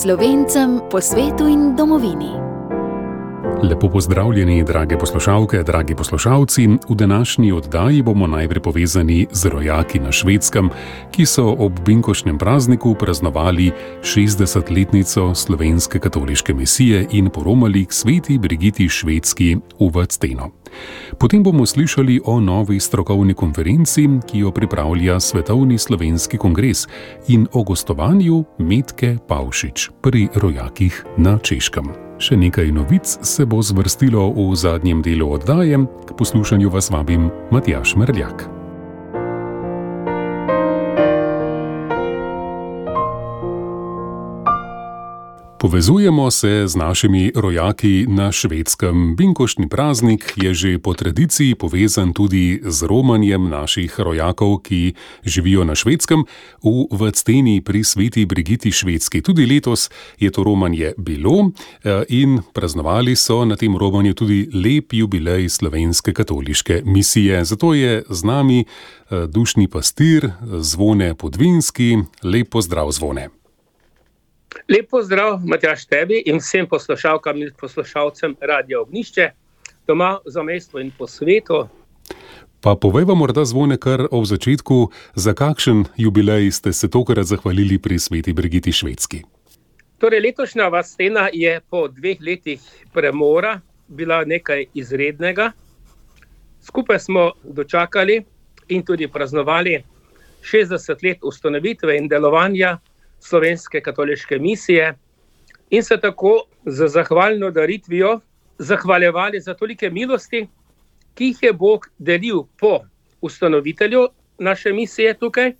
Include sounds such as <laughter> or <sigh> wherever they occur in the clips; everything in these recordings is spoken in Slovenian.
Slovencem po svetu in domovini. Lepo pozdravljeni, drage poslušalke, dragi poslušalci. V današnji oddaji bomo najprej povezani z rojaki na švedskem, ki so ob binkošnjem prazniku praznovali 60-letnico slovenske katoliške misije in poromali k sveti Brigiti Švedski v Vacteno. Potem bomo slišali o novi strokovni konferenci, ki jo pripravlja Svetovni slovenski kongres in o gostovanju Metke Pavšič pri rojakih na Češkem. Še nekaj novic se bo zvrstilo v zadnjem delu oddaje, k poslušanju vas vabim Matjaš Mrljak. Povezujemo se z našimi rojaki na švedskem. Binkošni praznik je že po tradiciji povezan tudi z romanjem naših rojakov, ki živijo na švedskem v Vacteni pri sveti Brigiti Švedski. Tudi letos je to romanje bilo eh, in praznovali so na tem romanju tudi lep jubilej slovenske katoliške misije. Zato je z nami eh, dušni pastir Zvone Podvinski. Lep pozdrav, Zvone. Lepo zdrav, Matjaš, tebi in vsem poslušalkam in poslušalcem Radio Ognišče, doma za mesto in po svetu. Pa povejmo morda zvone kar ob začetku, za kakšen jubilej ste se tokrat zahvalili pri sveti Brigiti Švedski. Torej, letošnja vastena je po dveh letih premora bila nekaj izrednega. Skupaj smo dočakali in tudi praznovali 60 let ustanovitve in delovanja slovenske katoliške misije in se tako z zahvalno daritvijo zahvaljevali za tolike milosti, ki jih je Bog delil po ustanovitelju naše misije tukaj,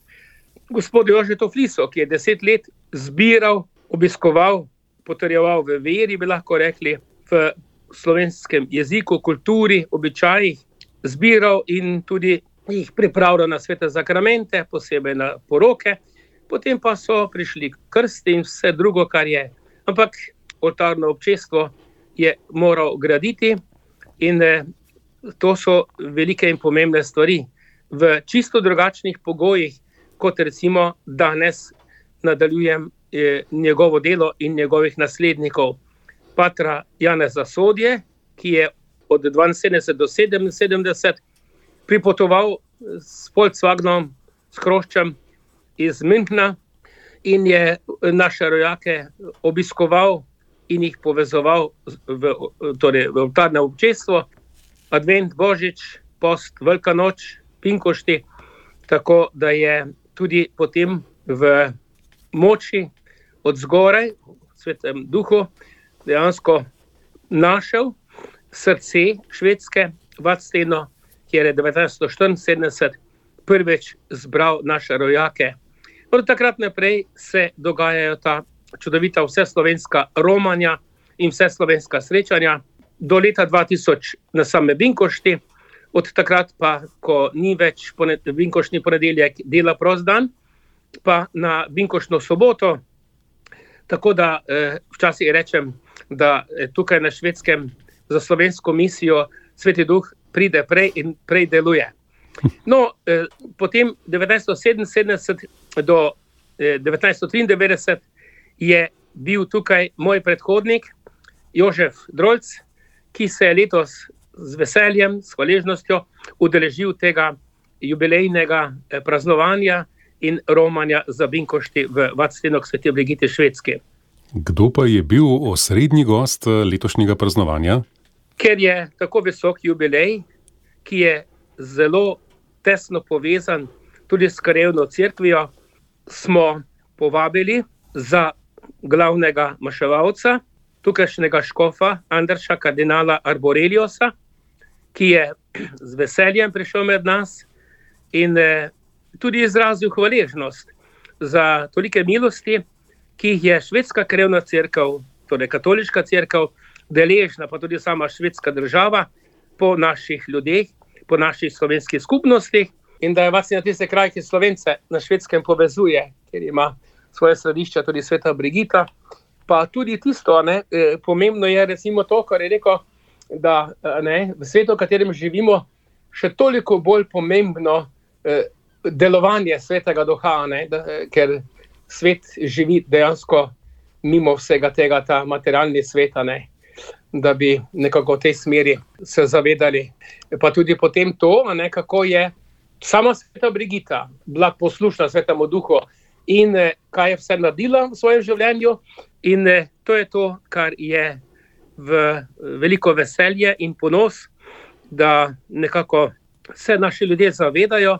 gospodu Jožetu Fliso, ki je deset let zbiral, obiskoval, potrjeval v veri, bi lahko rekli, v slovenskem jeziku, kulturi, običajih, zbiral in tudi jih pripravljal na svete zakramente, posebej na poroke potem pa so prišli krsti in vse drugo, kar je. Ampak oltarno občestvo je moral graditi in eh, to so velike in pomembne stvari. V čisto drugačnih pogojih, kot recimo danes nadaljujem eh, njegovo delo in njegovih naslednikov. Patra Janeza Sodje, ki je od 72 do 77 pripotoval s Volkswagenom, s Kroščem, iz Münchna in je naše rojake obiskoval in jih povezoval v, torej v oltarno občestvo, Advent, Božič, Post, Velika noč, Pinkošti, tako da je tudi potem v moči od zgoraj, v svetem duhu, dejansko našel srce švedske vacteno, kjer je 1974 prvič zbral naše rojake. Od takrat naprej se dogajajo ta čudovita vseslovenska romanja in vseslovenska srečanja, do leta 2000 na same Binkošti, od takrat pa, ko ni več Binkošni ponedeljek, dela prost dan, pa na Binkošno soboto. Tako da eh, včasih rečem, da eh, tukaj na švedskem za slovensko misijo Sveti Duh pride prej in prej deluje. No, eh, potem 1977 do eh, 1993 je bil tukaj moj predhodnik Jožef Drolc, ki se je letos z veseljem, s hvaležnostjo udeležil tega jubilejnega eh, praznovanja in romanja za Binkošti v Vatstenok Svete Brigite Švedske. Kdo pa je bil osrednji gost eh, letošnjega praznovanja? Ker je tako visok jubilej, ki je zelo tesno povezan tudi s Karevno crkvijo, smo povabili za glavnega maševalca, tukajšnjega škofa Andrša kardinala Arboreliosa, ki je <clears throat> z veseljem prišel med nas in eh, tudi izrazil hvaležnost za tolike milosti, ki jih je švedska krevna crkva, torej katoliška crkva, deležna, pa tudi sama švedska država po naših ljudeh po naših slovenskih skupnostih in da je vas na tiste kraj, ki slovence na švedskem povezuje, ker ima svoje središče tudi sveta Brigita. Pa tudi tisto, ne, eh, pomembno je, recimo, to, kar je rekel, da ne, v svetu, v katerem živimo, še toliko bolj pomembno eh, delovanje svetega duha, ne, da, ker svet živi dejansko mimo vsega tega, ta materialni svet, ne, da bi nekako v tej smeri se zavedali. Pa tudi potem to, ne, kako je sama sveta Brigita bila poslušna svetemu duhu in eh, kaj je vse naredila v svojem življenju. In eh, to je to, kar je v veliko veselje in ponos, da nekako se naši ljudje zavedajo,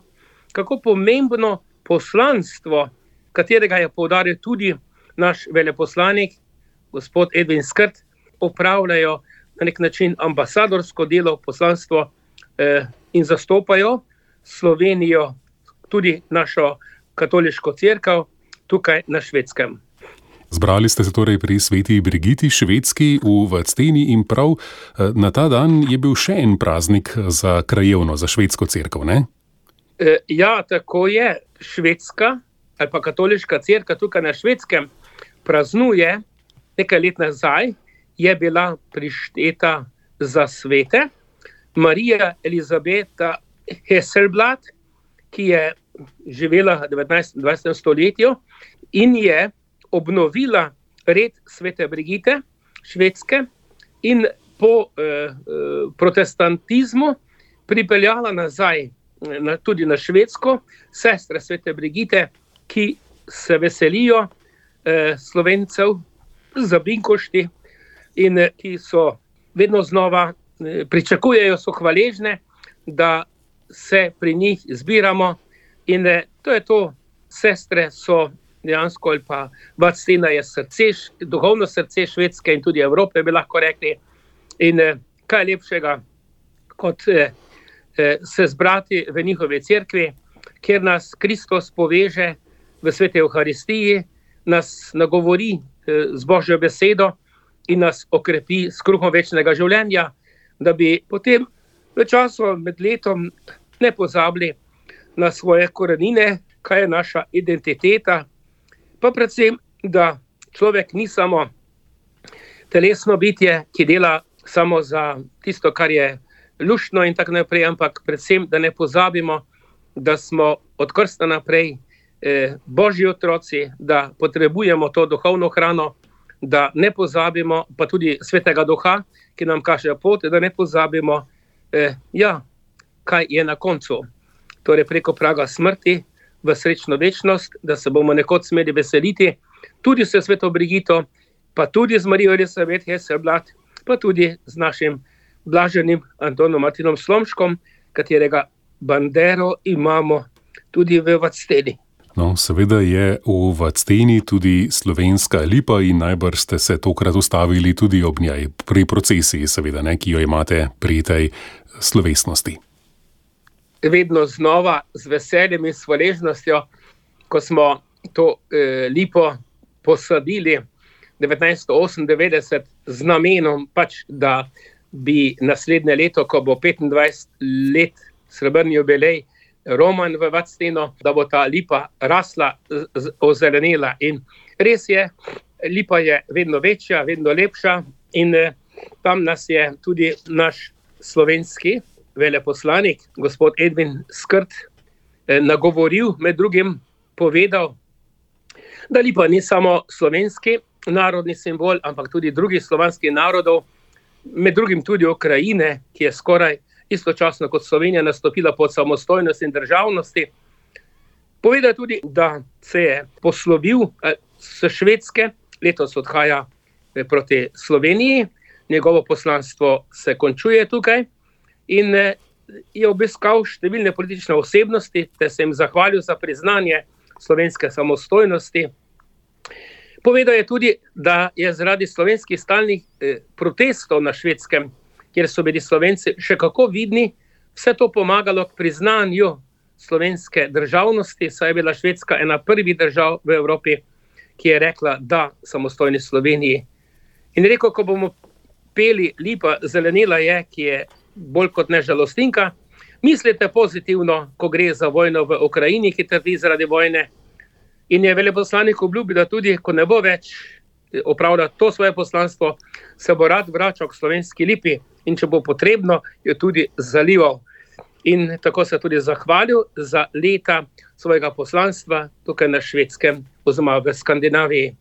kako pomembno poslanstvo, katerega je poudaril tudi naš veleposlanik, gospod Edwin Skrt, opravljajo na nek način ambasadorsko delo, poslanstvo eh, in zastopajo Slovenijo, tudi našo katoliško crkvo, tukaj na švedskem. Zbrali ste se torej pri sveti Brigiti švedski v Vacteni in prav eh, na ta dan je bil še en praznik za krajevno, za švedsko crkvo. E, ja, tako je. Švedska ali pa katoliška crkva tukaj na švedskem praznuje nekaj let nazaj, je bila prišteta za svete. Marija Elizabeta Hesselblad, ki je živela v 19. in 20. stoletju in je obnovila red svete Brigite, švedske, in po eh, eh protestantizmu pripeljala nazaj na, tudi na švedsko sestre svete Brigite, ki se veselijo eh, slovencev za Binkošti in eh, ki so vedno znova eh, pričakujejo, so hvaležne, da se pri njih zbiramo. In eh, to je to, sestre so dejansko, ali pa Vacina je srce, duhovno srce Švedske in tudi Evrope, bi lahko rekli. In eh, kaj lepšega, kot eh, se zbrati v njihovi cerkvi, kjer nas Kristus poveže v svete Euharistiji, nas nagovori z Božjo besedo in nas okrepi s kruhom večnega življenja, da bi potem v času med letom ne pozabili na svoje korenine, kaj je naša identiteta. Pa predvsem, da človek ni samo telesno bitje, ki dela samo za tisto, kar je luštno in tako naprej, ampak predvsem, da ne pozabimo, da smo od krsta naprej eh, božji otroci, da potrebujemo to duhovno hrano, da ne pozabimo, pa tudi svetega duha, ki nam kaže pot, da ne pozabimo, eh, ja, kaj je na koncu. Torej, preko praga smrti v srečno večnost, da se bomo nekoč smeli veseliti, tudi s svetom Brigito, pa tudi z Marijo Elizabeth Hesselblad, pa tudi z našim blaženim Antonom Martinom Slomškom, katerega bandero imamo tudi v Vacteni. No, seveda je v Vacteni tudi slovenska lipa in najbrž ste se tokrat ustavili tudi ob njej, pri procesiji, seveda, ne, ki jo imate pri tej slovesnosti vedno znova z veseljem in hvaležnostjo, ko smo to eh, lipo posadili 1998 z namenom, pač, da bi naslednje leto, ko bo 25 let srebrni jubilej, Roman v Vactino, da bo ta lipa rasla, ozelenila. In res je, lipa je vedno večja, vedno lepša, in eh, tam nas je tudi naš slovenski veleposlanik, gospod Edwin Skrt, eh, nagovoril, med drugim povedal, da Lipa ni samo slovenski narodni simbol, ampak tudi drugih slovanskih narodov, med drugim tudi Ukrajine, ki je skoraj istočasno kot Slovenija nastopila pod samostojnost in državnosti. Povedal tudi, da se je poslovil eh, s Švedske, letos odhaja eh, proti Sloveniji, njegovo poslanstvo se končuje tukaj in eh, je obiskal številne politične osebnosti, ter se jim zahvalil za priznanje slovenske samostojnosti. Povedal je tudi, da je zaradi slovenskih stalnih eh, protestov na švedskem, kjer so bili slovenci še kako vidni, vse to pomagalo k priznanju slovenske državnosti, saj je bila Švedska ena prvih držav v Evropi, ki je rekla, da samostojni Sloveniji. In rekel, ko bomo peli Lipa zelenila je, ki je bolj kot ne žalostinka. Mislite pozitivno, ko gre za vojno v Ukrajini, ki trpi zaradi vojne. In je veleposlanik obljubil, da tudi, ko ne bo več opravljal to svoje poslanstvo, se bo rad vračal k slovenski lipi in če bo potrebno, jo tudi zalival. In tako se tudi zahvalil za leta svojega poslanstva tukaj na švedskem, oziroma v Skandinaviji.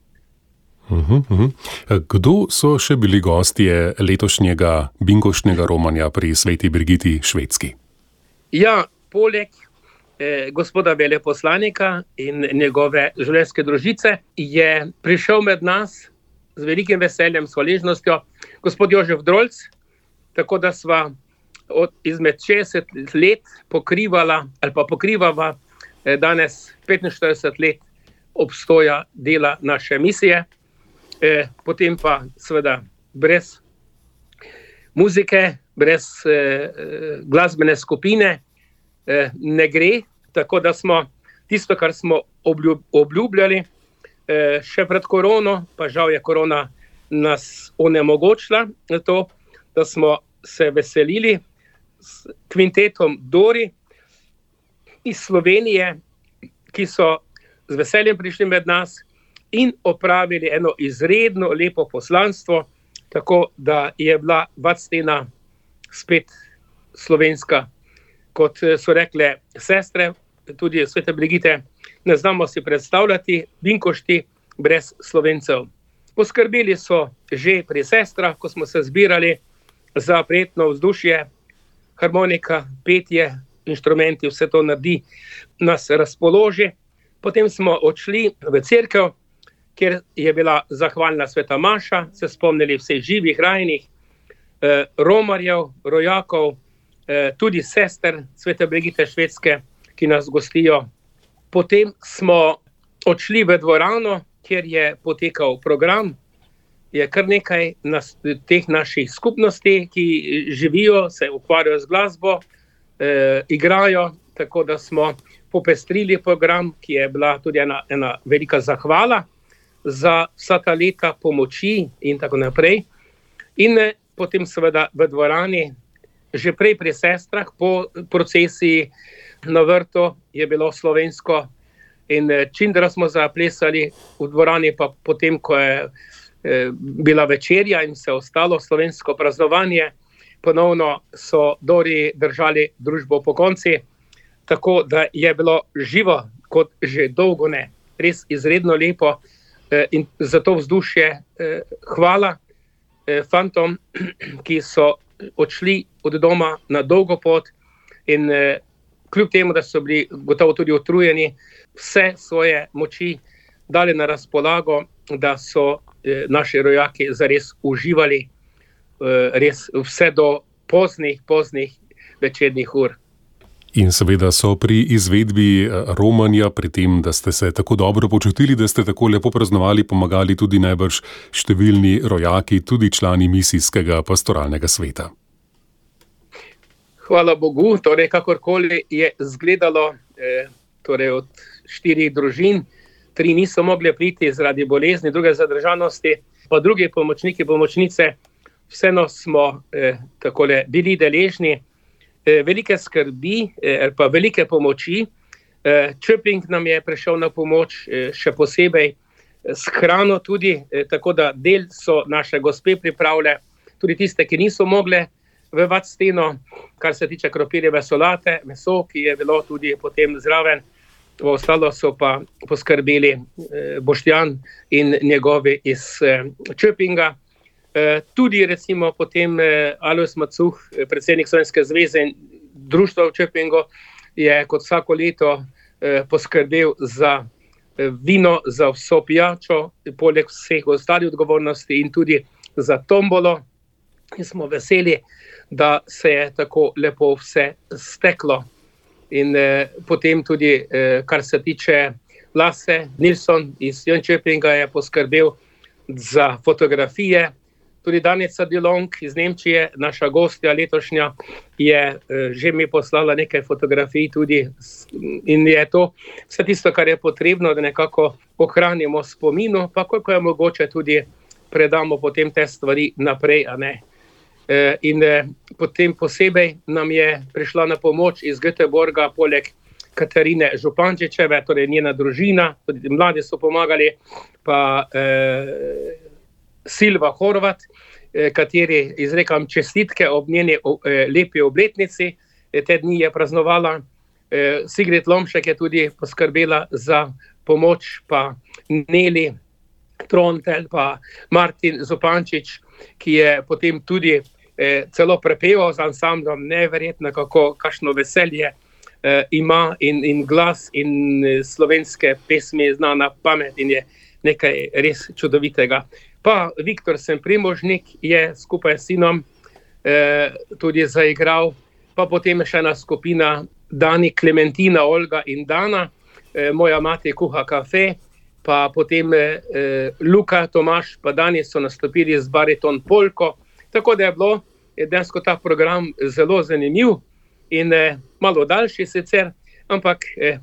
Uhum, uhum. Kdo so še bili gostje letošnjega binkošnjega romanja pri Sveti Brigiti Švedski? Ja, poleg eh, gospoda veleposlanika in njegove življenjske družice je prišel med nas z velikim veseljem, s hvaležnostjo gospod Jožef Drolc, tako da sva od izmed 60 let pokrivala ali pa pokrivava eh, danes 45 let obstoja dela naše misije. Eh, potem pa seveda brez muzike, brez eh, glasbene skupine eh, ne gre. Tako da smo tisto, kar smo obljub, obljubljali, eh, še pred korono, pa žal je korona nas onemogočila, to, da smo se veselili s kvintetom Dori iz Slovenije, ki so z veseljem prišli med nas in opravili eno izredno lepo poslanstvo, tako da je bila Vatstena spet slovenska, kot so rekle sestre, tudi svete Brigite. Ne znamo si predstavljati, binkošti brez slovencev. Poskrbeli so že pri sestrah, ko smo se zbirali za prijetno vzdušje, harmonika, petje, inštrumenti, vse to naredi, nas razpoloži. Potem smo odšli v crkvo, kjer je bila zahvalna sveta Maša, se spomnili vseh živih, rajnih, eh, romarjev, rojakov, eh, tudi sester svete Brigite Švedske, ki nas gostijo. Potem smo odšli v dvorano, kjer je potekal program je kar nekaj nas, teh naših skupnosti, ki živijo, se ukvarjajo z glasbo, eh, igrajo. Tako da smo popestrili program, ki je bila tudi ena, ena velika zahvala za vsa ta leta pomoči, in tako naprej. In eh, potem, seveda, v dvorani, že prej pri sestrah, po procesiji na vrtu, je bilo slovensko. In eh, čim da smo zaplesali v dvorani, pa potem, ko je Eh, bila večerja in vse ostalo slovensko praznovanje. Ponovno so Dori držali družbo po konci, tako da je bilo živo, kot že dolgo ne, res izredno lepo in za to vzdušje eh, hvala fantom, <clears throat> ki so odšli od doma na dolgo pot in kljub temu, da so bili gotovo tudi utrujeni, vse svoje moči dali na razpolago, da so Eh, naši rojaki zares uživali, eh, res vse do poznih, poznih večernih ur. In seveda so pri izvedbi eh, romanja, pri tem, da ste se tako dobro počutili, da ste tako lepo praznovali, pomagali tudi najbrž številni rojaki, tudi člani misijskega pastoralnega sveta. Hvala Bogu, torej kakorkoli je izgledalo, eh, torej od štirih družin, tri niso mogli priti zaradi bolezni, druge zadržanosti, pa drugi pomočniki, pomočnice, vseeno smo eh, bili deležni velike skrbi, eh, pa velike pomoči. Eh, Čeping nam je prišel na pomoč, eh, še posebej eh, s hrano, tudi eh, tako, da del so naše gospe pripravile, tudi tiste, ki niso mogle. V Vatsteno, kar se tiče kropirjeve solate, meso, ki je bilo tudi potem zraven, ostalo so pa poskrbeli eh, Boštjan in njegovi iz eh, Čepinga. Eh, tudi, recimo, potem Alois Macuh, predsednik Slovenske zveze in društva v Čepingu, je kot vsako leto poskrbel za vino, za vso pijačo, poleg vseh ostalih odgovornosti in tudi za tombolo. In smo veseli, da se je tako lepo vse steklo. In eh, potem tudi, eh, kar se tiče Lase, Nilsson iz Jönköpinga je poskrbel za fotografije. Tudi Danica Dilong iz Nemčije, naša gostja letošnja, je eh, že mi poslala nekaj fotografij tudi in je to vse tisto, kar je potrebno, da nekako ohranimo spomino, pa koliko je mogoče tudi predamo potem te stvari naprej. Eh, in eh, potem posebej nam je prišla na pomoč iz Göteborga, poleg Katarine Župančičeve, torej njena družina, tudi mladi so pomagali, pa eh, Silva Horvat, eh, kateri izrekam čestitke ob njeni eh, lepi obletnici, eh, te dni je praznovala. Sigrid Lomšek je tudi poskrbela za pomoč, pa Neli Trontel, pa Martin Zopančič, ki je potem tudi celo prepeval z ansamblom, neverjetno, kako kašno veselje eh, ima in, in glas in slovenske pesmi zna na pamet in je nekaj res čudovitega. Pa Viktor Semprimožnik je skupaj s sinom eh, tudi zaigral, pa potem še ena skupina Dani, Klementina, Olga in Dana, eh, moja mati kuha kafe, pa potem eh, Luka, Tomaš, pa danes so nastopili z bariton Polko. Tako da je bilo dejansko ta program zelo zanimiv in eh, malo daljši sicer, ampak eh,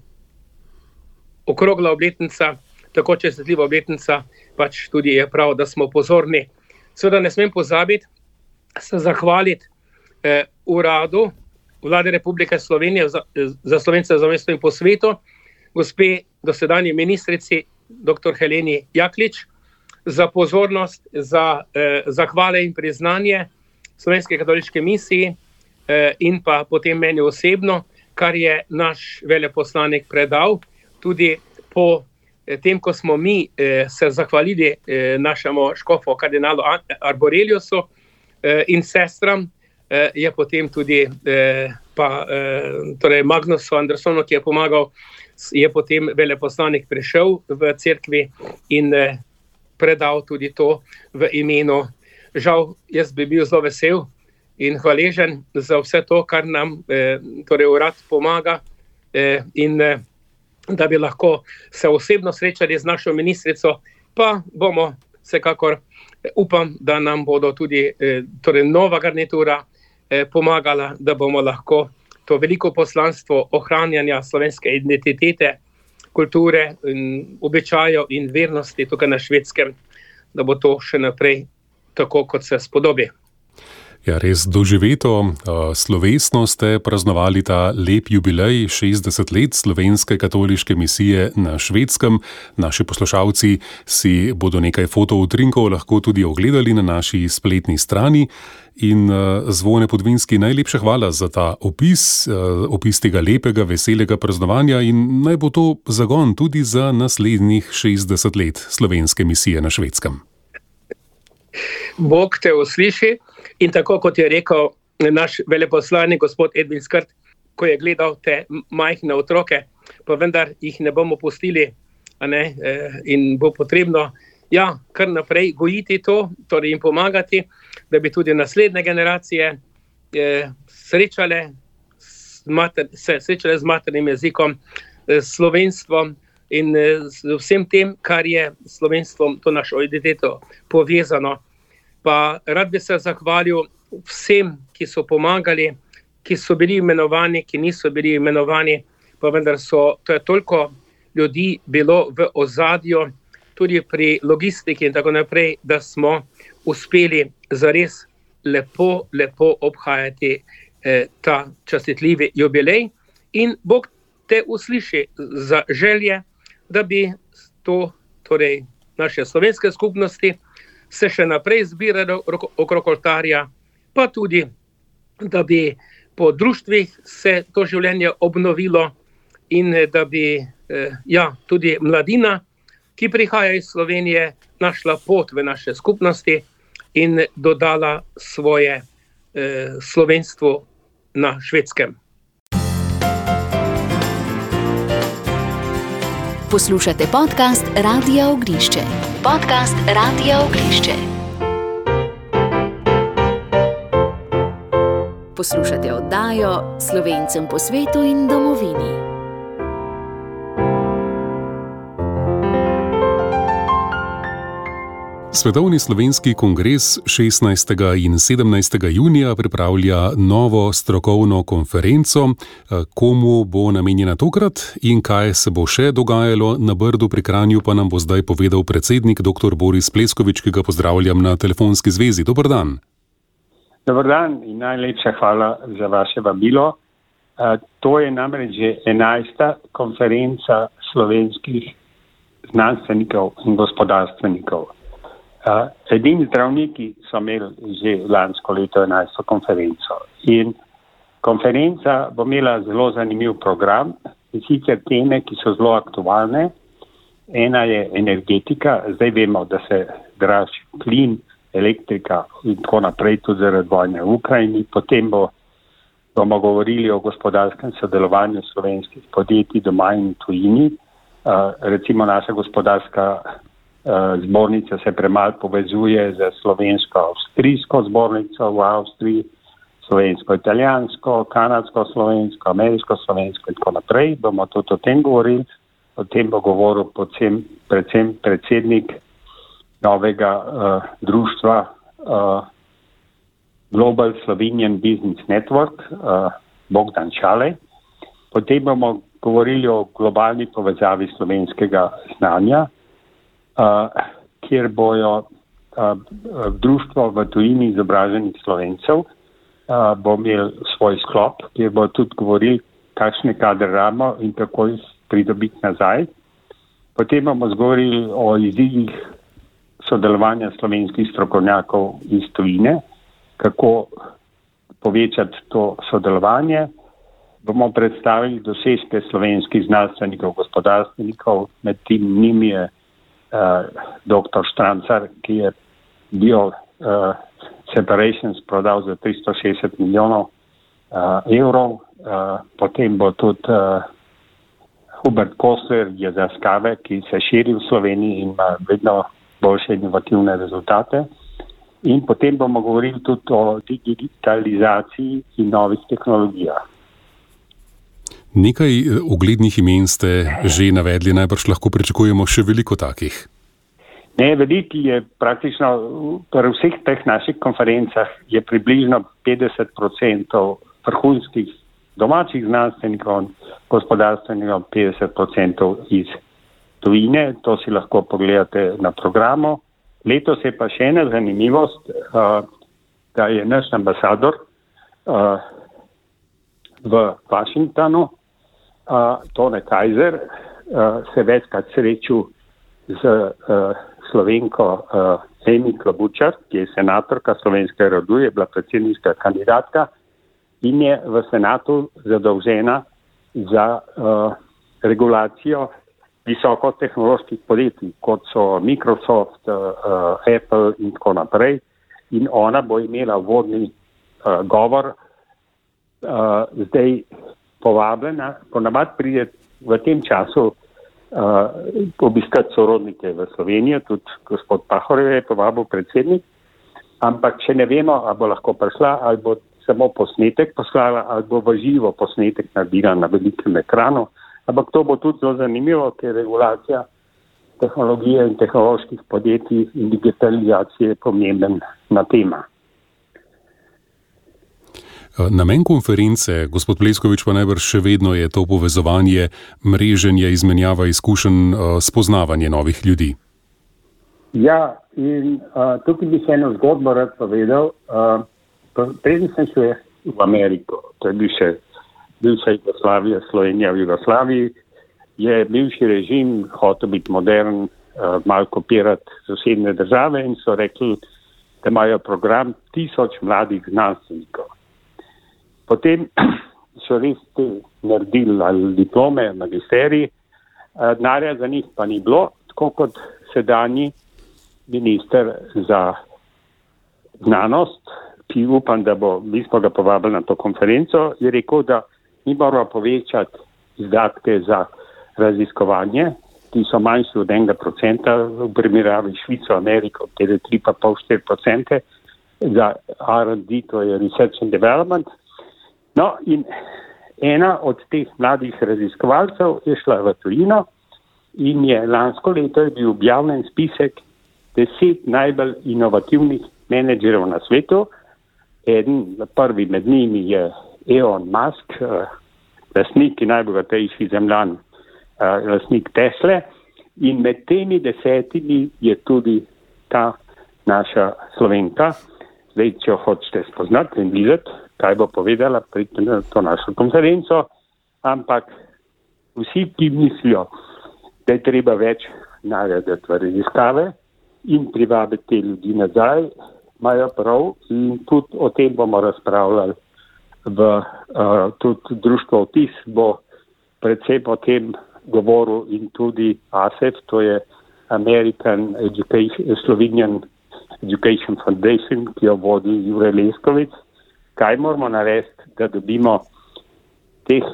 okrogla obletnica, tako čestitljiva obletnica, pač tudi je prav, da smo pozorni. Seveda ne smem pozabiti se zahvaliti eh, uradu vlade Republike Slovenije za, za slovence za mesto in po svetu, gospe dosedanji ministrici dr. Heleni Jaklič, za pozornost, za eh, zahvale in priznanje slovenske katoliške misiji eh, in pa potem meni osebno, kar je naš veleposlanik predal, tudi po tem, ko smo mi eh, se zahvalili eh, našemu škofu kardinalu Arboreliusu eh, in sestram, eh, je potem tudi eh, pa, eh, torej Magnusu Andersonu, ki je pomagal, je potem veleposlanik prišel v cerkvi in eh, predal tudi to v imenu. Žal, jaz bi bil zelo vesel, in hvaležen za vse to, kar nam eh, torej urad pomaga, eh, in eh, da bi lahko se osebno srečali z našo ministrico, pa bomo vsekakor upam, da nam bodo tudi eh, torej nova garnitura eh, pomagala, da bomo lahko to veliko poslanstvo ohranjanja slovenske identitete, kulture, in običajev in vernosti tukaj na švedskem, da bo to še naprej tako, kot se spodobi. Ja, res doživeto, slovesno ste praznovali ta lep jubilej 60 let slovenske katoliške misije na švedskem. Naši poslušalci si bodo nekaj fotoutrinkov lahko tudi ogledali na naši spletni strani. In zvone podvinski, najlepša hvala za ta opis, opis tega lepega, veselega praznovanja in naj bo to zagon tudi za naslednjih 60 let slovenske misije na švedskem. Bog te usliši. In tako kot je rekel naš veleposlanik, gospod Edwin Skrt, ko je gledal te majhne otroke, pa vendar jih ne bomo pustili, ne, eh, in bo potrebno ja, kar naprej gojiti to, torej jim pomagati, da bi tudi naslednje generacije eh, srečale, mater, se srečale z maternim jezikom, eh, s slovenstvom. In z vsem tem, kar je s slovenstvom, to našo identiteto povezano, pa rad bi se zahvalil vsem, ki so pomagali, ki so bili imenovani, ki niso bili imenovani, pa vendar so to je toliko ljudi bilo v ozadju, tudi pri logistiki in tako naprej, da smo uspeli zares lepo, lepo obhajati eh, ta častitljivi jubilej. In Bog te usliši za želje, da bi to, torej naše slovenske skupnosti, se še naprej zbirajo okrog oltarja, pa tudi, da bi po društvih se to življenje obnovilo in da bi eh, ja, tudi mladina, ki prihaja iz Slovenije, našla pot v naše skupnosti in dodala svoje eh, slovenstvo na švedskem. Poslušate podcast Radio Ognišče podcast Radio Ognišče. Poslušate oddajo Slovencem po svetu in domovini. Svetovni slovenski kongres 16. in 17. junija pripravlja novo strokovno konferenco. Komu bo namenjena tokrat in kaj se bo še dogajalo na Brdu pri Kranju, pa nam bo zdaj povedal predsednik dr. Boris Pleskovič, ki ga pozdravljam na telefonski zvezi. Dobr dan. Dobr dan in najlepša hvala za vaše vabilo. To je namreč že 11. konferenca slovenskih znanstvenikov in gospodarstvenikov. Uh, edini zdravniki so imeli že lansko leto 11. konferenco. In konferenca bo imela zelo zanimiv program in sicer teme, ki so zelo aktualne Ena je energetika, zdaj vemo, da se draži plin, elektrika in tako naprej, tudi zaradi vojne v Ukrajini. Potem bo, bomo govorili o gospodarskem sodelovanju slovenskih podjetij doma in tujini. Uh, recimo naša gospodarska zbornica se premalo povezuje z slovensko-avstrijsko zbornico v Avstriji, slovensko-italijansko, kanadsko-slovensko, ameriško-slovensko in tako naprej. Bomo tudi o tem govorili. O tem bo govoril podsem, predvsem predsednik novega uh, društva uh, Global Slovenian Business Network, uh, Bogdan Čale. Potem bomo govorili o globalni povezavi slovenskega znanja, kjer bojo uh, društvo v tujini izobraženih slovencev, uh, bo imel svoj sklop, kjer bo tudi govoril, kakšne kadre ramo in kako jih pridobiti nazaj. Potem bomo zgovorili o izzivih sodelovanja slovenskih strokovnjakov iz tujine, kako povečati to sodelovanje. Bomo predstavili dosežke slovenskih znanstvenikov, gospodarstvenikov, med tem njimi je uh, dr. Štrancar, ki je bil uh, Separations prodal za 360 milijonov uh, evrov, uh, potem bo tudi uh, Hubert Kosler je za skave, ki se širi v Sloveniji in ima vedno boljše inovativne rezultate. In potem bomo govorili tudi o digitalizaciji in novih tehnologijah. Nekaj eh, uglednih imen ste že navedli, najbrž lahko pričakujemo še veliko takih. Ne, veliki je praktično pri vseh teh naših konferencah je približno 50% vrhunskih domačih znanstvenikov, gospodarstvenikov, 50% iz tujine, to si lahko pogledate na programu. Letos je pa še ena zanimivost, uh, da je naš ambasador uh, v Washingtonu, uh, Tone Kajzer, uh, se večkrat srečal z uh, slovenko uh, Emi Klobučar, ki je senatorka slovenske rodu, je bila predsedniška kandidatka in je v senatu zadolžena za uh, regulacijo visokotehnoloških podjetij, kot so Microsoft, uh, Apple in tako naprej. In ona bo imela vodni uh, govor, uh, zdaj povabljena, ponavadi pride v tem času uh, obiskati sorodnike v Slovenijo, tudi gospod Pahorjev je povabil predsednik, ampak če ne vemo, ali bo lahko prišla, ali bo samo posnetek poslala, ali bo v živo posnetek naredila na velikem ekranu. Ampak to bo tudi zelo zanimivo, ker regulacija tehnologije in tehnoloških podjetij in digitalizacije je pomembna tema. Namen konference, gospod Pleskovič, pa najbrž še vedno je to povezovanje, mreženje, izmenjava izkušenj, eh, spoznavanje novih ljudi. Ja, in uh, tukaj bi se eno zgodbo rad povedal. Uh, Preden sem šel v Ameriko, to je bil še bivša Jugoslavija, Slovenija v Jugoslaviji, je bivši režim hotel biti modern, uh, malo kopirati sosednje države in so rekli, da imajo program tisoč mladih znanstvenikov. Potem <clears throat> so res naredili ali diplome, magisteriji, uh, denarja za njih pa ni bilo, tako kot sedanji minister za znanost, ki upam, da bo, mi smo ga povabili na to konferenco, je rekel, da mi moramo povečati izdatke za raziskovanje, ki so manjši od enega procenta v primerjavi Švico, Ameriko, kjer je 3,5-4 procente za R&D, to je Research and Development. No in ena od teh mladih raziskovalcev je šla v tujino in je lansko leto je bil objavljen spisek deset najbolj inovativnih menedžerov na svetu. Eden, prvi med njimi je Elon Musk, uh, lastnik najbogatejši zemljan, uh, lastnik Tesle. In med temi desetimi je tudi ta naša slovenka. Zdaj, če hočete spoznati in videti, kaj bo povedala, pridite na to našo konferenco. Ampak vsi, ki mislijo, da je treba več narediti v raziskave in privabiti te ljudi nazaj, imajo prav in tudi o tem bomo razpravljali v uh, tudi društvo Otis bo predvsem o tem govoril in tudi ASEF, to je American Education, Slovenian Education Foundation, ki jo vodi Jure Leskovic. Kaj moramo narediti, da dobimo teh,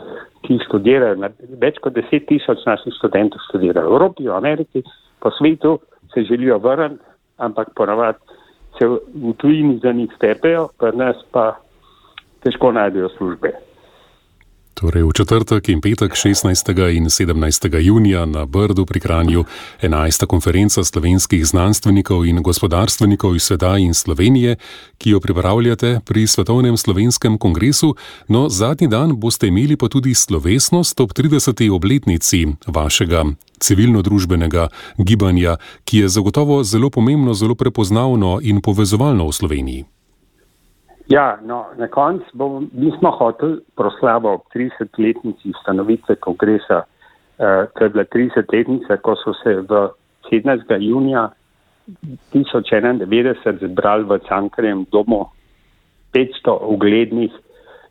ki študirajo, več kot deset tisoč naših študentov študira v Evropi, v Ameriki, po svetu se želijo vrniti, ampak ponavadi se v tujini za njih stepejo, pri nas pa težko najdejo službe. Torej v četrtek in petek 16. in 17. junija na Brdu pri Kranju 11. konferenca slovenskih znanstvenikov in gospodarstvenikov iz sveta in Slovenije, ki jo pripravljate pri Svetovnem slovenskem kongresu, no zadnji dan boste imeli pa tudi slovesnost ob 30. obletnici vašega civilno-družbenega gibanja, ki je zagotovo zelo pomembno, zelo prepoznavno in povezovalno v Sloveniji. Ja, no, na koncu mi smo hoteli proslavo ob 30-letnici ustanovitve kongresa, eh, to je bila 30-letnica, ko so se v 17. junija 1091 zbrali v Cankarjem domu 500 uglednih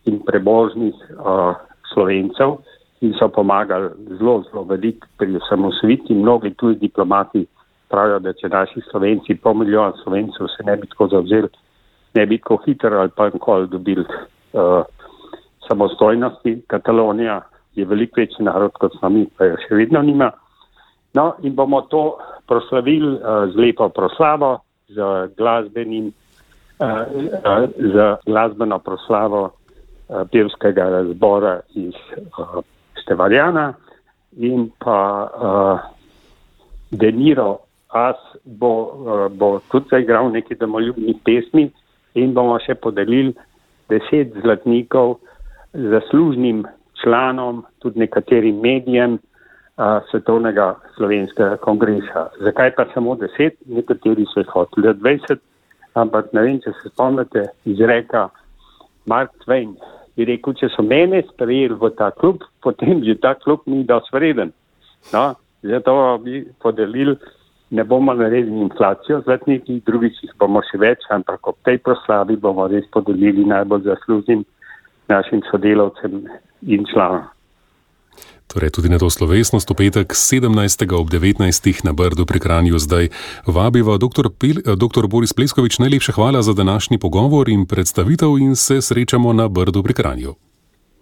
in prebožnih uh, slovencev in so pomagali zelo, zelo veliko pri osamosviti. Mnogi tuji diplomati pravijo, da če naši slovenci, pol milijona slovencev se ne bi tako zavzeli, ne bi tako hitro ali pa nikoli dobili uh, samostojnosti. Katalonija je veliko večji narod kot smo mi, pa jo še vedno nima. No, in bomo to proslavili uh, z lepo proslavo, z, glasbenim, uh, uh, z glasbeno proslavo uh, pevskega zbora iz uh, Stevarjana in pa uh, Deniro As bo, uh, bo tudi zaigral neki domoljubni pesmi in bomo še podelili deset zlatnikov zaslužnim članom, tudi nekaterim medijem a, Svetovnega slovenskega kongresa. Zakaj pa samo deset? Nekateri so jih hoteli 20, ampak ne vem, če se spomnite izreka Mark Twain. Je rekel, če so mene sprejeli v ta klub, potem že ta klub ni dosti vreden. No, zato bi podelili ne bomo naredili inflacijo zlatnikih, drugih jih bomo še več, ampak ob tej proslavi bomo res podelili najbolj zaslužnim našim sodelavcem in članom. Torej, tudi na to slovesnost v petek 17. ob 19. na Brdu pri Kranju zdaj vabiva dr. Pel, dr. Boris Pleskovič. Najlepša hvala za današnji pogovor in predstavitev in se srečamo na Brdu pri Kranju.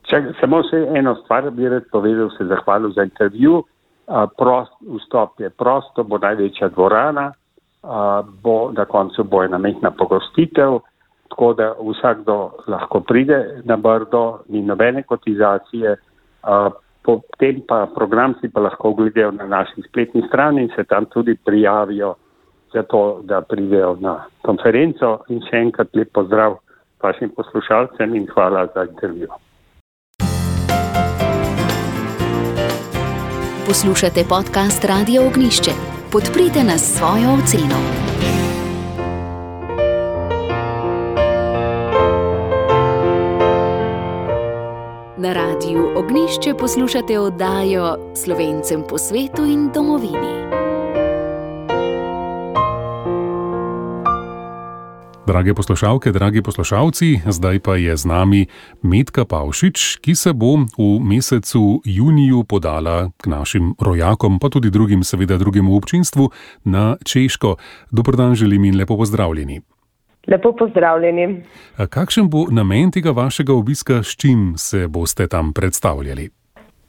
Če, samo še eno stvar bi rad povedal, se zahvalil za intervju prost, vstop je prosto, bo največja dvorana, bo na koncu bo ena mehna pogostitev, tako da vsakdo lahko pride na brdo, ni nobene kotizacije, potem pa program si pa lahko ogledajo na naši spletni strani in se tam tudi prijavijo za to, da pridejo na konferenco in še enkrat lep pozdrav vašim poslušalcem in hvala za intervju. Poslušate podcast Radio Ognišče. Podprite nas s svojo oceno. Na radiju Ognišče poslušate oddajo Slovencem po svetu in domovini. Drage poslušalke, dragi poslušalci, zdaj pa je z nami Medka Pavšič, ki se bo v mesecu juniju podala k našim rojakom, pa tudi drugim, seveda drugemu občinstvu na Češko. Dobrodan želim in lepo pozdravljeni. Lepo pozdravljeni. Kakšen bo namen tega vašega obiska, s čim se boste tam predstavljali?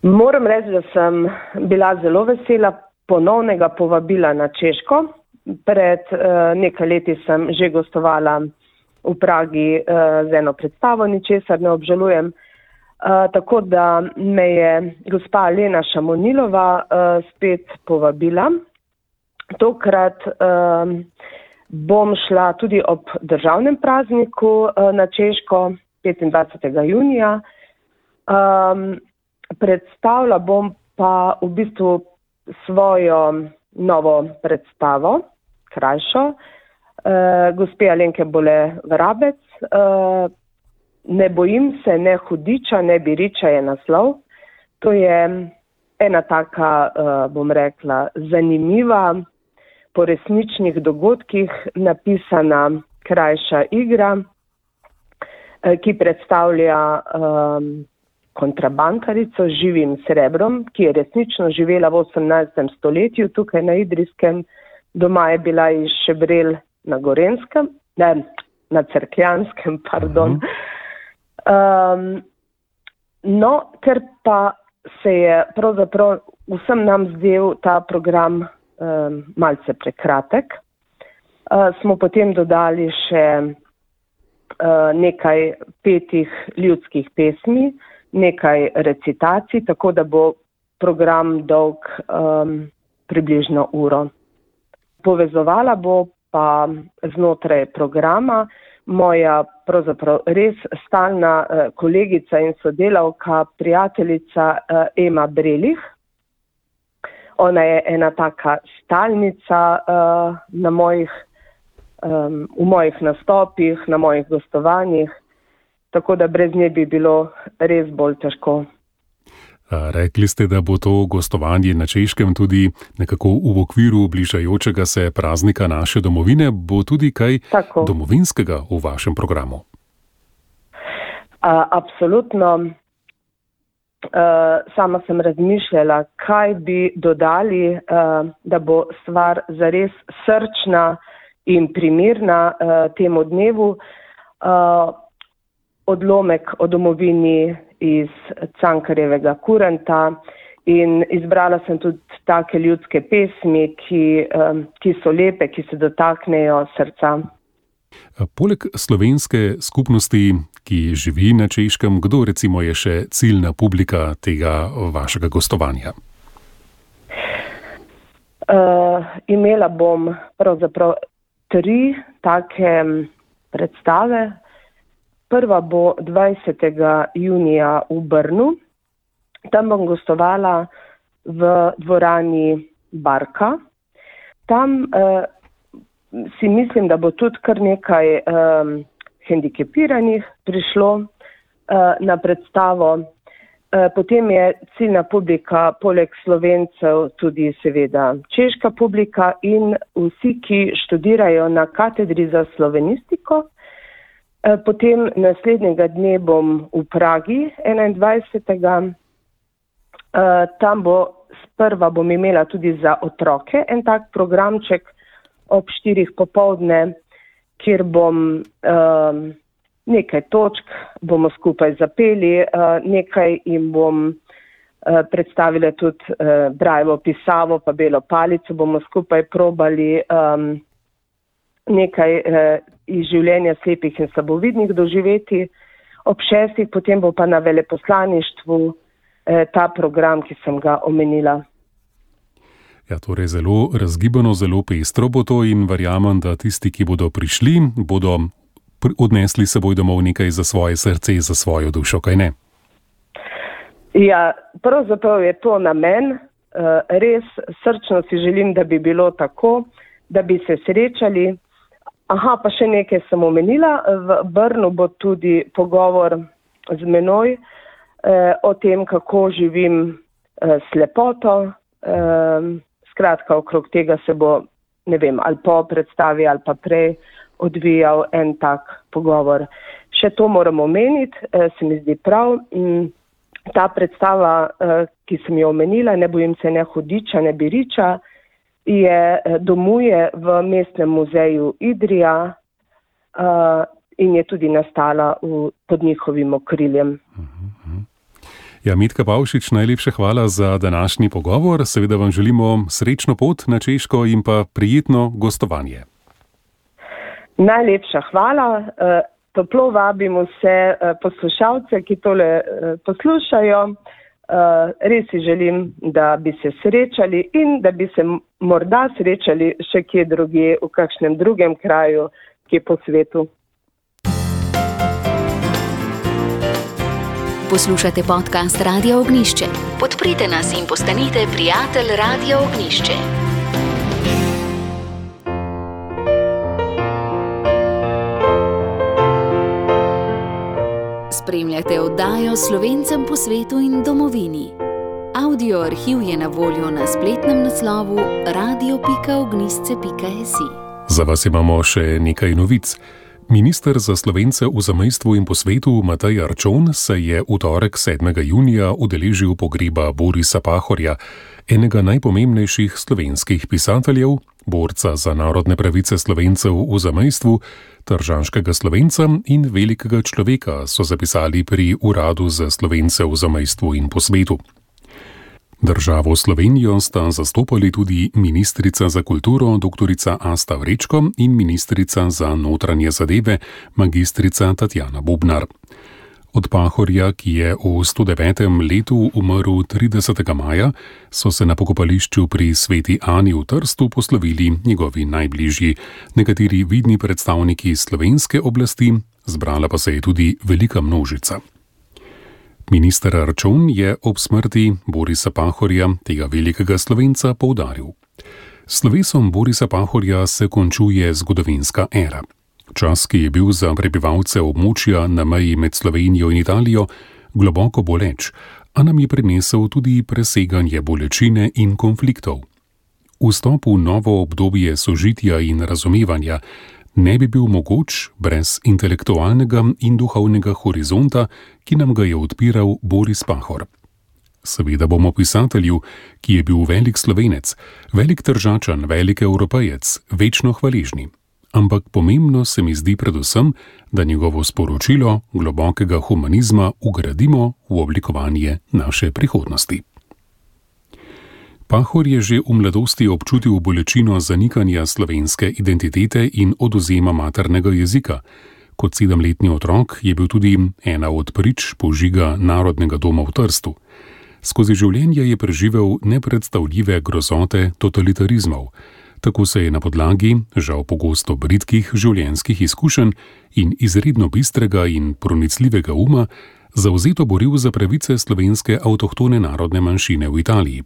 Moram reči, da sem bila zelo vesela ponovnega povabila na Češko. Pred uh, nekaj leti sem že gostovala v Pragi uh, z eno predstavo, ničesar ne obžalujem. Uh, tako da me je gospa Lena Šamonilova uh, spet povabila. Tokrat uh, bom šla tudi ob državnem prazniku uh, na Češko 25. junija. Um, predstavila bom pa v bistvu svojo novo predstavo, krajšo, uh, gospe Alenke Bole Vrabec. Uh, ne bojim se, ne hudiča, ne biriča je naslov. To je ena taka, uh, bom rekla, zanimiva, po resničnih dogodkih napisana krajša igra, uh, ki predstavlja um, kontrabankarico z živim srebrom, ki je resnično živela v 18. stoletju tukaj na Idrijskem. Doma je bila iz Šebrel na Gorenskem, ne, na Cerkljanskem, <laughs> pardon. Um, no, ker pa se je pravzaprav vsem nam zdel ta program um, malce prekratek, uh, smo potem dodali še uh, nekaj petih ljudskih pesmi, nekaj recitacij, tako da bo program dolg um, približno uro. Povezovala bo pa znotraj programa moja pravzaprav res stalna uh, kolegica in sodelavka, prijateljica uh, Ema Brelih. Ona je ena taka stalnica uh, na mojih, um, v mojih nastopih, na mojih gostovanjih, tako da brez nje bi bilo res bolj težko. Rekli ste, da bo to gostovanje na Češkem tudi nekako v okviru bližajočega se praznika naše domovine. Bo tudi kaj Tako. domovinskega v vašem programu? Uh, absolutno. Uh, sama sem razmišljala, kaj bi dodali, uh, da bo stvar zares srčna in primirna uh, temu dnevu. Uh, odlomek o domovini iz Cankarjevega kurenta in izbrala sem tudi take ljudske pesmi, ki, ki so lepe, ki se dotaknejo srca. Poleg slovenske skupnosti, ki živi na Češkem, kdo recimo je še ciljna publika tega vašega gostovanja? Uh, imela bom pravzaprav tri take predstave, Prva bo 20. junija v Brnu. Tam bom gostovala v dvorani Barka. Tam uh, si mislim, da bo tudi kar nekaj um, hendikepiranih prišlo uh, na predstavo. Uh, potem je ciljna publika, poleg slovencev, tudi seveda češka publika in vsi, ki študirajo na katedri za slovenistiko. Eh, potem naslednjega dne bom v Pragi 21. Eh, tam bo sprva bom imela tudi za otroke en tak programček ob štirih popovdne, kjer bom um, nekaj točk bomo skupaj zapeli, uh, nekaj jim bom uh, predstavila tudi uh, brajvo pisavo pa belo palico, bomo skupaj probali um, nekaj uh, iz življenja slepih in slabovidnih doživeti. Ob šestih potem bo pa na veleposlaništvu eh, ta program, ki sem ga omenila. Ja, torej zelo razgibano, zelo pestro bo to in verjamem, da tisti, ki bodo prišli, bodo odnesli seboj domov nekaj za svoje srce, za svojo dušo, kaj ne? Ja, pravzaprav je to namen. Eh, res srčno si želim, da bi bilo tako, da bi se srečali. Aha, pa še nekaj sem omenila. V Brnu bo tudi pogovor z menoj eh, o tem, kako živim eh, s lepoto. Eh, skratka, okrog tega se bo, ne vem, ali po predstavi ali pa prej odvijal en tak pogovor. Še to moram omeniti, eh, se mi zdi prav. Mm, ta predstava, eh, ki sem jo omenila, ne bojim se ne hudiča, ne biriča je eh, domuje v mestnem muzeju Idrija uh, in je tudi nastala v, pod njihovim okriljem. Ja, Mitka Pavšič, najlepša hvala za današnji pogovor. Seveda vam želimo srečno pot na Češko in pa prijetno gostovanje. Najlepša hvala. Eh, toplo vabim vse poslušalce, ki tole poslušajo. Uh, res si želim, da bi se srečali in da bi se morda srečali še kje druge, v kakšnem drugem kraju, ki je po svetu. Poslušate podcast Radio Ognišče. Podprite nas in postanite prijatelj Radio Ognišče. Spremljate oddajo Slovencem po svetu in domovini. Audio arhiv je na voljo na spletnem naslovu radio.ognisce.si. Za vas imamo še nekaj novic. Minister za slovence v zamestvu in po svetu Matej Arčon se je v torek 7. junija udeležil pogreba Borisa Pahorja, enega najpomembnejših slovenskih pisateljev, borca za narodne pravice slovencev v zamestvu, tržanskega slovenca in velikega človeka, so zapisali pri Uradu za slovence v zamestvu in po svetu. Državo Slovenijo sta zastopali tudi ministrica za kulturo dr. Asta Vrečko in ministrica za notranje zadeve magistrica Tatjana Bubnar. Od Pahorja, ki je v 109. letu umrl 30. maja, so se na pokopališču pri Sveti Ani v Trstu poslovili njegovi najbližji, nekateri vidni predstavniki slovenske oblasti, zbrala pa se je tudi velika množica. Minister Račun je ob smrti Borisa Pahorja, tega velikega slovenca, poudaril: Slovesom Borisa Pahorja se končuje zgodovinska era. Čas, ki je bil za prebivalce območja na meji med Slovenijo in Italijo globoko boleč, a nam je prinesel tudi preseganje bolečine in konfliktov. Vstop v novo obdobje sožitja in razumevanja ne bi bil mogoč brez intelektualnega in duhovnega horizonta, ki nam ga je odpiral Boris Pahor. Seveda bomo pisatelju, ki je bil velik slovenec, velik tržačan, velik evropejec, večno hvaležni. Ampak pomembno se mi zdi predvsem, da njegovo sporočilo globokega humanizma ugradimo v oblikovanje naše prihodnosti. Pahor je že v mladosti občutil bolečino zanikanja slovenske identitete in oduzema maternega jezika. Kot sedemletni otrok je bil tudi ena od prič požiga Narodnega doma v Trstu. Skozi življenje je preživel nepredstavljive grozote totalitarizmov. Tako se je na podlagi, žal pogosto britkih življenjskih izkušenj in izredno bistrega in pronicljivega uma, zauzeto boril za pravice slovenske avtohtone narodne manjšine v Italiji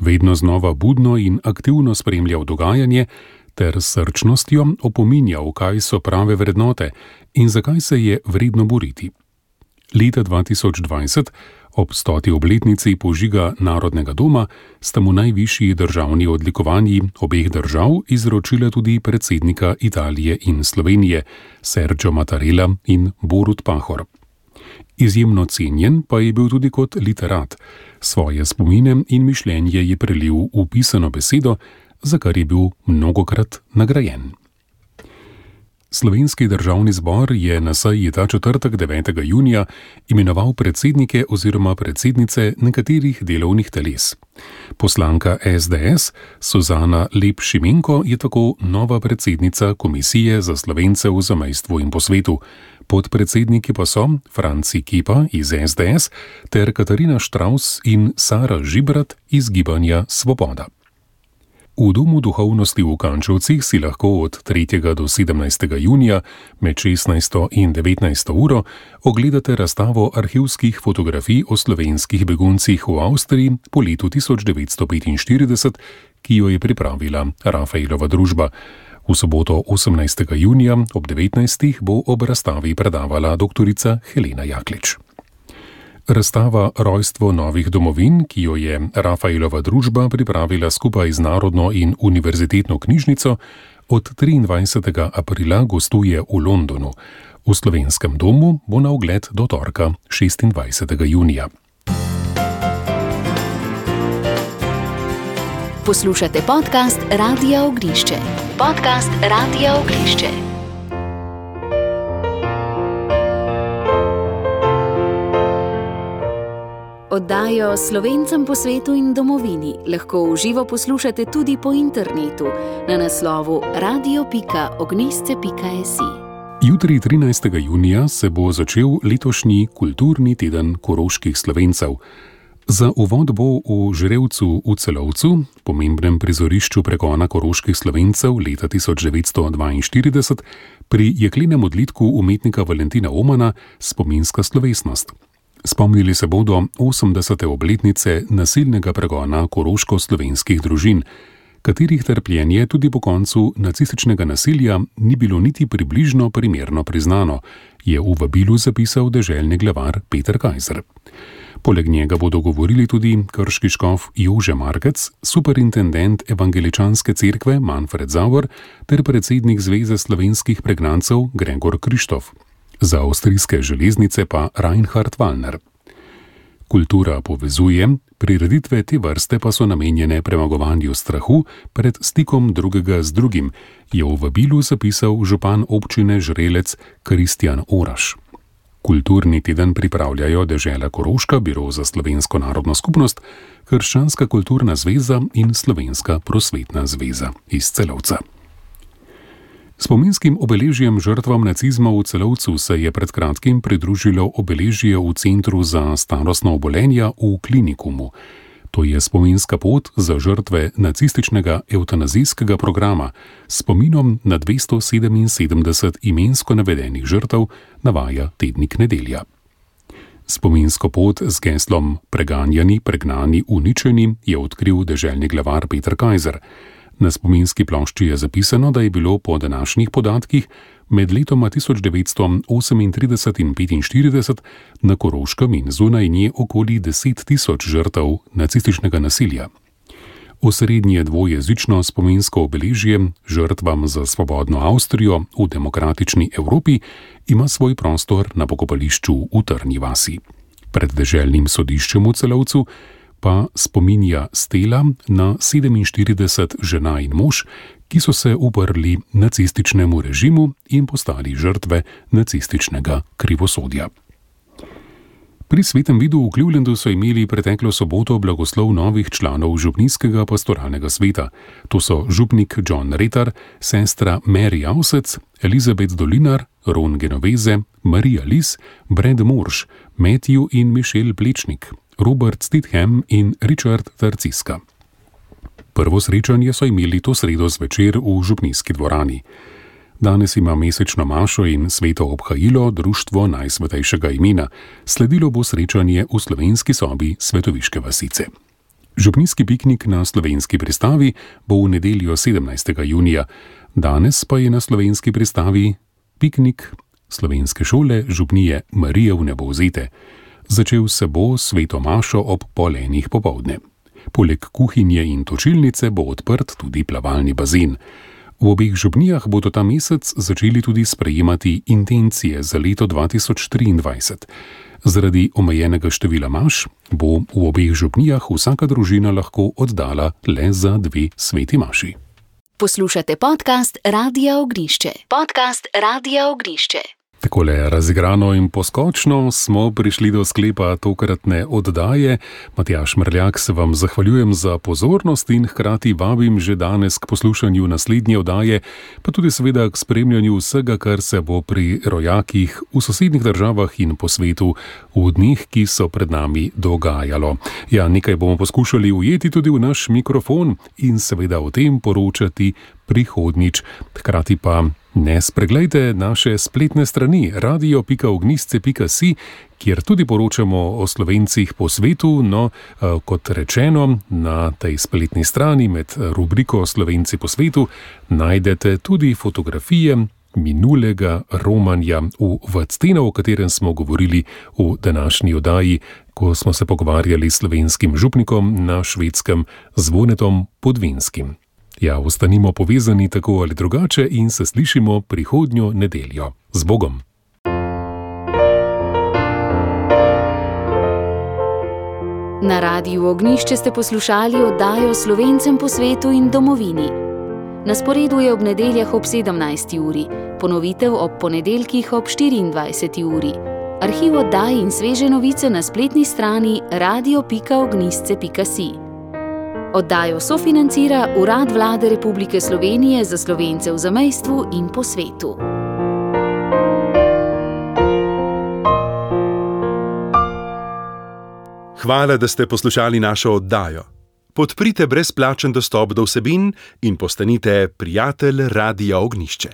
vedno znova budno in aktivno spremljal dogajanje, ter srčnostjo opominjal, kaj so prave vrednote in zakaj se je vredno boriti. Leta 2020, ob stoti obletnici požiga Narodnega doma, sta mu najvišji državni odlikovanji obeh držav izročila tudi predsednika Italije in Slovenije, Sergio Mattarella in Borut Pahor. Izjemno cenjen pa je bil tudi kot literat. Svoje spomine in mišljenje je prelil v pisano besedo, za kar je bil mnogokrat nagrajen. Slovenski državni zbor je na seji ta četrtek 9. junija imenoval predsednike oziroma predsednice nekaterih delovnih teles. Poslanka SDS Suzana Lep Šimenko je tako nova predsednica Komisije za slovence v zamestvu in po svetu, podpredsedniki pa so Franci Kipa iz SDS ter Katarina Štraus in Sara Žibrat iz Gibanja Svoboda. V Domu duhovnosti v Kančovcih si lahko od 3. do 17. junija med 16. in 19. uro ogledate razstavo arhivskih fotografij o slovenskih beguncih v Avstriji po letu 1945, ki jo je pripravila Rafaelova družba. V soboto 18. junija ob 19. bo ob razstavi predavala dr. Helena Jaklič. Razstava Rojstvo novih domovin, ki jo je Rafaelova družba pripravila skupaj z Narodno in univerzitetno knjižnico, od 23. aprila gostuje v Londonu. V slovenskem domu bo na ogled do torka 26. junija. Poslušate podcast Radio Ognišče. Podcast Radio Ognišče. Oddajo slovencem po svetu in domovini lahko v živo poslušate tudi po internetu na naslovu radio.ognisce.si. Jutri, 13. junija, se bo začel letošnji kulturni teden koroških slovencev. Za uvod bo v Žrevcu v Celovcu, pomembnem prizorišču pregona koroških slovencev leta 1942, pri jeklenem odlitku umetnika Valentina Omana spominska slovesnost. Spomnili se bodo 80. obletnice nasilnega pregona koroško-slovenskih družin, katerih trpljenje tudi po koncu nacističnega nasilja ni bilo niti približno primerno priznano, je v vabilu zapisal deželni glavar Peter Kajzer. Poleg njega bodo govorili tudi krški škof Jože Markec, superintendent evangeličanske cerkve Manfred Zauer ter predsednik Zveze slovenskih pregnancev Gregor Krištof. Za avstrijske železnice pa Reinhard Wallner. Kultura povezuje, prireditve te vrste pa so namenjene premagovanju strahu pred stikom drugega z drugim, je v vabilu zapisal župan občine Žrelec Kristjan Oraš. Kulturni teden pripravljajo Dežela Koroška, Biro za slovensko narodno skupnost, Hrščanska kulturna zveza in Slovenska prosvetna zveza iz celovca. Spominskim obeležjem žrtvam nacizma v celovcu se je pred kratkim pridružilo obeležje v Centru za starostno obolenja v Klinikumu. To je spominska pot za žrtve nacističnega eutanazijskega programa s spominom na 277 imensko navedenih žrtev, navaja tednik nedelja. Spominsko pot z geslom Preganjani, pregnani, uničeni je odkril deželni glavar Petr Kajzer. Na spominski plošči je zapisano, da je bilo po današnjih podatkih med letoma 1938 in 1945 na Koroškem in zunaj nje okoli 10 tisoč žrtev nacističnega nasilja. Osrednje dvojezično spominsko obeležje žrtvam za svobodno Avstrijo v demokratični Evropi ima svoj prostor na pokopališču v Trni vasi. Pred deželnim sodiščem v celovcu pa spominja stela na 47 žena in mož, ki so se uprli nacističnemu režimu in postali žrtve nacističnega krivosodja. Pri svetem vidu v Clevelandu so imeli preteklo soboto blagoslov novih članov župnijskega pastoralnega sveta. To so župnik John Retar, sestra Mary Ausec, Elizabeth Dolinar, Ron Genoveze, Marija Lis, Brad Morš, Matthew in Mišel Plečnik, Robert Stidham in Richard Tarciska. Prvo srečanje so imeli to sredo zvečer v župnijski dvorani. Danes ima mesečno mašo in sveto obhajilo Društvo najsvetejšega imena, sledilo bo srečanje v slovenski sobi Svetoviške vasice. Župnijski piknik na slovenski pristavi bo v nedeljo 17. junija, danes pa je na slovenski pristavi piknik slovenske šole Župnije Marije v nebozete. Začel se bo sveto mašo ob polenih popovdne. Poleg kuhinje in točilnice bo odprt tudi plavalni bazen. V obeh župnijah bodo ta mesec začeli tudi sprejemati intencije za leto 2023. Zaradi omejenega števila maš bo v obeh župnijah vsaka družina lahko oddala le za dve sveti maši. Poslušate podcast Radio Ognišče. Podcast Radio Ognišče. Takole razigrano in poskočno smo prišli do sklepa tokratne oddaje. Matjaš Mrljak se vam zahvaljujem za pozornost in hkrati vabim že danes k poslušanju naslednje oddaje, pa tudi seveda k spremljanju vsega, kar se bo pri rojakih v sosednjih državah in po svetu v dneh, ki so pred nami dogajalo. Ja, nekaj bomo poskušali ujeti tudi v naš mikrofon in seveda o tem poročati prihodnič. Hkrati pa ne spregledajte naše spletne strani radio.ognisce.si, kjer tudi poročamo o slovencih po svetu. No, eh, kot rečeno, na tej spletni strani med rubriko Slovenci po svetu najdete tudi fotografije. Minulega romanja v Vatstenu, o katerem smo govorili v današnji oddaji, ko smo se pogovarjali s slovenskim župnikom na švedskem zvonetom podvinskim. Ja, ostanimo povezani tako ali drugače in se slišimo prihodnjo nedeljo. Z Bogom! Na radiju Ognišče ste poslušali oddajo Slovencem po svetu in domovini. Na sporedu je ob nedeljah ob 17. uri, ponovitev ob ponedeljkih ob 24. uri. Arhiv oddaj in sveže novice na spletni strani radio.ognisce.si. Oddajo sofinancira Urad Vlade Republike Slovenije za slovence v zamestvu in po svetu. Hvala, da ste poslušali našo oddajo. Podprite brezplačen dostop do vsebin in postanite prijatelj Radia Ognišče.